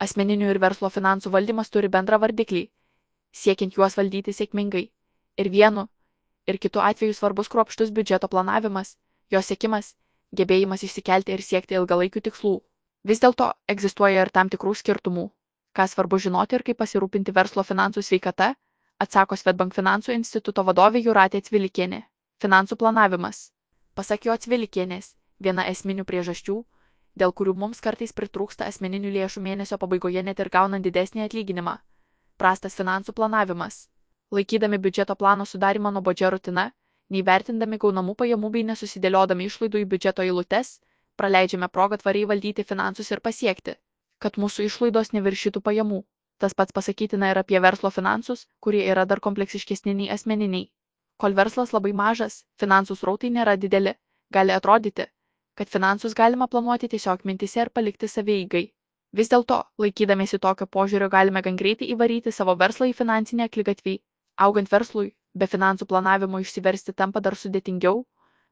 Asmeninių ir verslo finansų valdymas turi bendrą vardiklį, siekiant juos valdyti sėkmingai. Ir vienu, ir kitu atveju svarbus kruopštus biudžeto planavimas, jo sėkimas, gebėjimas išsikelti ir siekti ilgalaikių tikslų. Vis dėlto egzistuoja ir tam tikrų skirtumų. Ką svarbu žinoti ir kaip pasirūpinti verslo finansų sveikata, atsako Svetbank finansų instituto vadovė Juratė Cvilikienė. Finansų planavimas. Pasak jo Cvilikienės, viena esminių priežasčių, dėl kurių mums kartais pritrūksta asmeninių lėšų mėnesio pabaigoje net ir gaunant didesnį atlyginimą. Prastas finansų planavimas. Laikydami biudžeto plano sudarimą nuobodžia rutina, neįvertindami gaunamų pajamų bei nesusidėliodami išlaidų į biudžeto eilutes, praleidžiame progą tvariai valdyti finansus ir pasiekti, kad mūsų išlaidos neviršytų pajamų. Tas pats pasakytina ir apie verslo finansus, kurie yra dar kompleksiškesni nei asmeniniai. Kol verslas labai mažas, finansų srautai nėra dideli, gali atrodyti, kad finansus galima planuoti tiesiog mintise ir palikti savieigai. Vis dėlto, laikydamėsi tokio požiūrio galime gan greitai įvaryti savo verslą į finansinę aklygatvį. Augant verslui, be finansų planavimo išsiversti tampa dar sudėtingiau,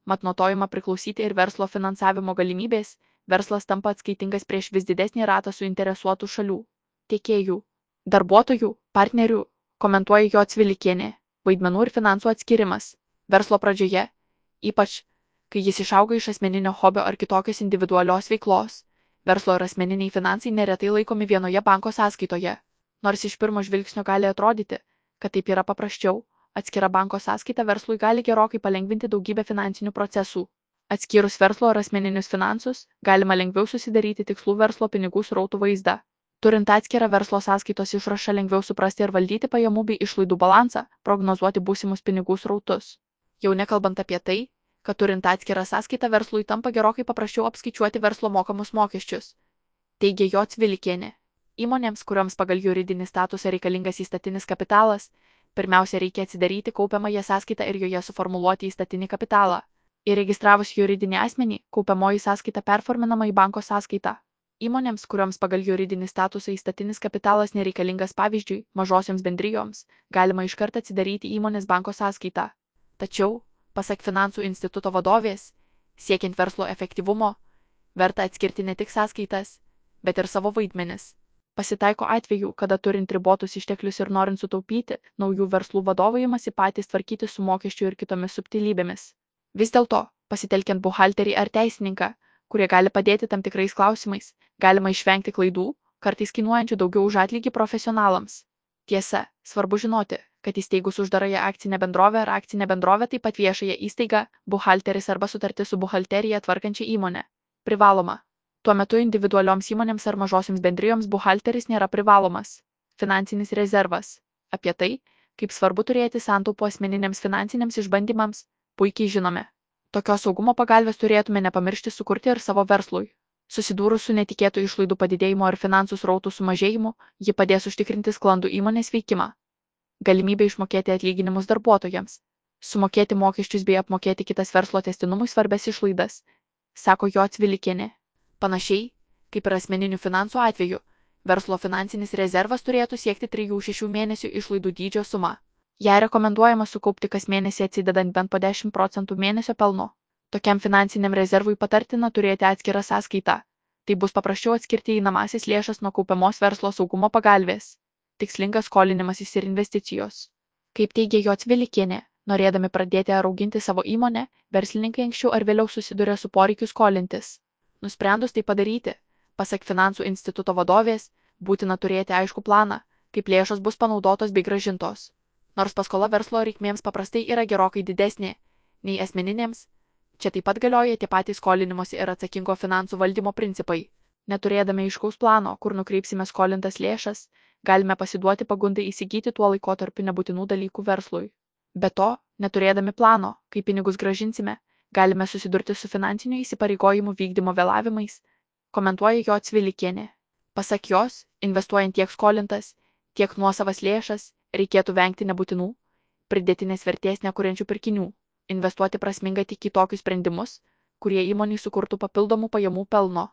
mat nuo to ima priklausyti ir verslo finansavimo galimybės, verslas tampa atskaitingas prieš vis didesnį ratą suinteresuotų šalių - tiekėjų, darbuotojų, partnerių, komentuoja jo atsvilikienė, vaidmenų ir finansų atskirimas. Verslo pradžioje, ypač kai jis išauga iš asmeninio hobio ar kitokios individualios veiklos. Verslo ir asmeniniai finansai neretai laikomi vienoje banko sąskaitoje. Nors iš pirmo žvilgsnio gali atrodyti, kad taip yra paprasčiau, atskira banko sąskaita verslui gali gerokai palengvinti daugybę finansinių procesų. Atskyrus verslo ar asmeninius finansus, galima lengviau susidaryti tikslų verslo pinigų srautų vaizdą. Turint atskirą verslo sąskaitos išrašą lengviau suprasti ir valdyti pajamų bei išlaidų balansą, prognozuoti būsimus pinigų srautus. Jau nekalbant apie tai, kad turint atskirą sąskaitą verslui tampa gerokai paprasčiau apskaičiuoti verslo mokamus mokesčius. Teigė jo Cvilikienė. Įmonėms, kuriuoms pagal juridinį statusą reikalingas įstatinis kapitalas, pirmiausia reikia atsidaryti kaupiamąją sąskaitą ir joje suformuluoti įstatinį kapitalą. Įregistravus juridinį asmenį, kaupiamoji sąskaita performinama į banko sąskaitą. Įmonėms, kuriuoms pagal juridinį statusą įstatinis kapitalas nereikalingas pavyzdžiui, mažosioms bendrijoms, galima iškart atsidaryti įmonės banko sąskaitą. Tačiau, Pasak finansų instituto vadovės, siekiant verslo efektyvumo, verta atskirti ne tik sąskaitas, bet ir savo vaidmenis. Pasitaiko atveju, kada turint ribotus išteklius ir norint sutaupyti, naujų verslų vadovai imasi patys tvarkyti su mokesčiu ir kitomis subtilybėmis. Vis dėlto, pasitelkiant buhalterį ar teisininką, kurie gali padėti tam tikrais klausimais, galima išvengti klaidų, kartais kainuojančių daugiau už atlygį profesionalams. Tiesa, svarbu žinoti, kad įsteigus uždarąją akcinę bendrovę ar akcinę bendrovę taip pat viešąją įstaigą, buhalteris arba sutartis su buhalterija tvarkančia įmonė. Privaloma. Tuo metu individualioms įmonėms ar mažosiams bendrijoms buhalteris nėra privalomas. Finansinis rezervas. Apie tai, kaip svarbu turėti santaupų asmeniniams finansiniams išbandymams, puikiai žinome. Tokios saugumo pagalbės turėtume nepamiršti sukurti ir savo verslui. Susidūrus su netikėtų išlaidų padidėjimu ar finansų srautų sumažėjimu, ji padės užtikrinti sklandų įmonės veikimą galimybė išmokėti atlyginimus darbuotojams, sumokėti mokesčius bei apmokėti kitas verslo testinumui svarbės išlaidas, sako jo atsvilikienė. Panašiai, kaip ir asmeninių finansų atveju, verslo finansinis rezervas turėtų siekti 3-6 mėnesių išlaidų dydžio sumą. Ją rekomenduojama sukaupti kas mėnesį atsidedant bent po 10 procentų mėnesio pelno. Tokiam finansiniam rezervui patartina turėti atskirą sąskaitą. Tai bus paprasčiau atskirti įnamasis lėšas nuo kaupiamos verslo saugumo pagalbės tikslingas skolinimasis ir investicijos. Kaip teigia jo Cvilikienė, norėdami pradėti ar auginti savo įmonę, verslininkai anksčiau ar vėliau susiduria su poreikiu skolintis. Nusprendus tai padaryti, pasak finansų instituto vadovės, būtina turėti aišku planą, kaip lėšos bus panaudotos bei gražintos. Nors paskola verslo reikmėms paprastai yra gerokai didesnė nei asmeninėms, čia taip pat galioja tie patys skolinimosi ir atsakingo finansų valdymo principai. Neturėdami aiškaus plano, kur nukreipsime skolintas lėšas, galime pasiduoti pagundai įsigyti tuo laikotarpiu nebūtinų dalykų verslui. Be to, neturėdami plano, kaip pinigus gražinsime, galime susidurti su finansinių įsipareigojimų vykdymo vėlavimais, komentuoja jo atsvilikienė. Pasak jos, investuojant tiek skolintas, tiek nuosavas lėšas, reikėtų vengti nebūtinų, pridėtinės vertės nekuriančių pirkinių, investuoti prasminga tik į tokius sprendimus, kurie įmoniai sukurtų papildomų pajamų pelno.